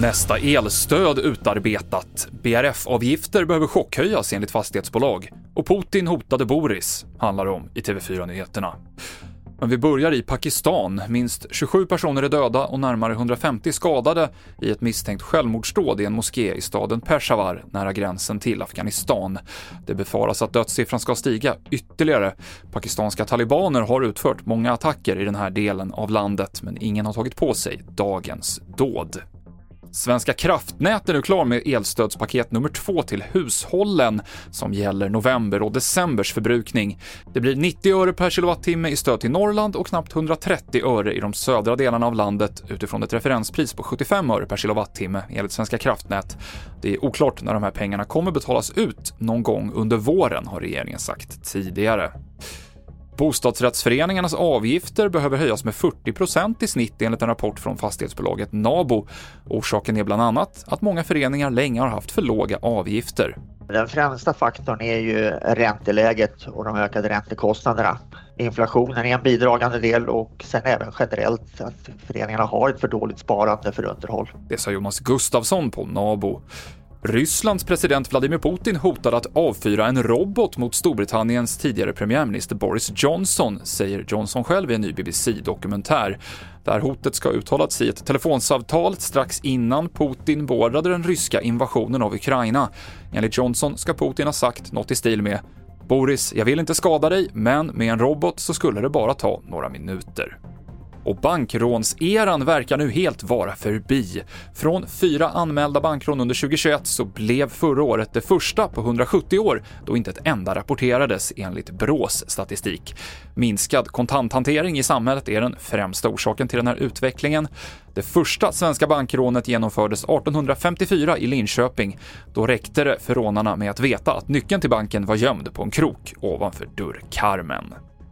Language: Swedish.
Nästa elstöd utarbetat. BRF-avgifter behöver chockhöjas enligt fastighetsbolag. Och Putin hotade Boris, handlar det om i TV4-nyheterna. Men vi börjar i Pakistan. Minst 27 personer är döda och närmare 150 skadade i ett misstänkt självmordsdåd i en moské i staden Peshawar nära gränsen till Afghanistan. Det befaras att dödssiffran ska stiga ytterligare. Pakistanska talibaner har utfört många attacker i den här delen av landet, men ingen har tagit på sig dagens dåd. Svenska kraftnät är nu klar med elstödspaket nummer två till hushållen som gäller november och decembers förbrukning. Det blir 90 öre per kilowattimme i stöd till Norrland och knappt 130 öre i de södra delarna av landet utifrån ett referenspris på 75 öre per kilowattimme enligt Svenska kraftnät. Det är oklart när de här pengarna kommer betalas ut någon gång under våren, har regeringen sagt tidigare. Bostadsrättsföreningarnas avgifter behöver höjas med 40% i snitt enligt en rapport från fastighetsbolaget Nabo. Orsaken är bland annat att många föreningar länge har haft för låga avgifter. Den främsta faktorn är ju ränteläget och de ökade räntekostnaderna. Inflationen är en bidragande del och sen även generellt att föreningarna har ett för dåligt sparande för underhåll. Det sa Jonas Gustafsson på Nabo. Rysslands president Vladimir Putin hotade att avfyra en robot mot Storbritanniens tidigare premiärminister Boris Johnson, säger Johnson själv i en ny BBC-dokumentär. Det här hotet ska ha uttalats i ett telefonsamtal strax innan Putin beordrade den ryska invasionen av Ukraina. Enligt Johnson ska Putin ha sagt något i stil med “Boris, jag vill inte skada dig, men med en robot så skulle det bara ta några minuter”. Och bankrånseran verkar nu helt vara förbi. Från fyra anmälda bankrån under 2021 så blev förra året det första på 170 år då inte ett enda rapporterades enligt Brås statistik. Minskad kontanthantering i samhället är den främsta orsaken till den här utvecklingen. Det första svenska bankrånet genomfördes 1854 i Linköping. Då räckte det för rånarna med att veta att nyckeln till banken var gömd på en krok ovanför dörrkarmen.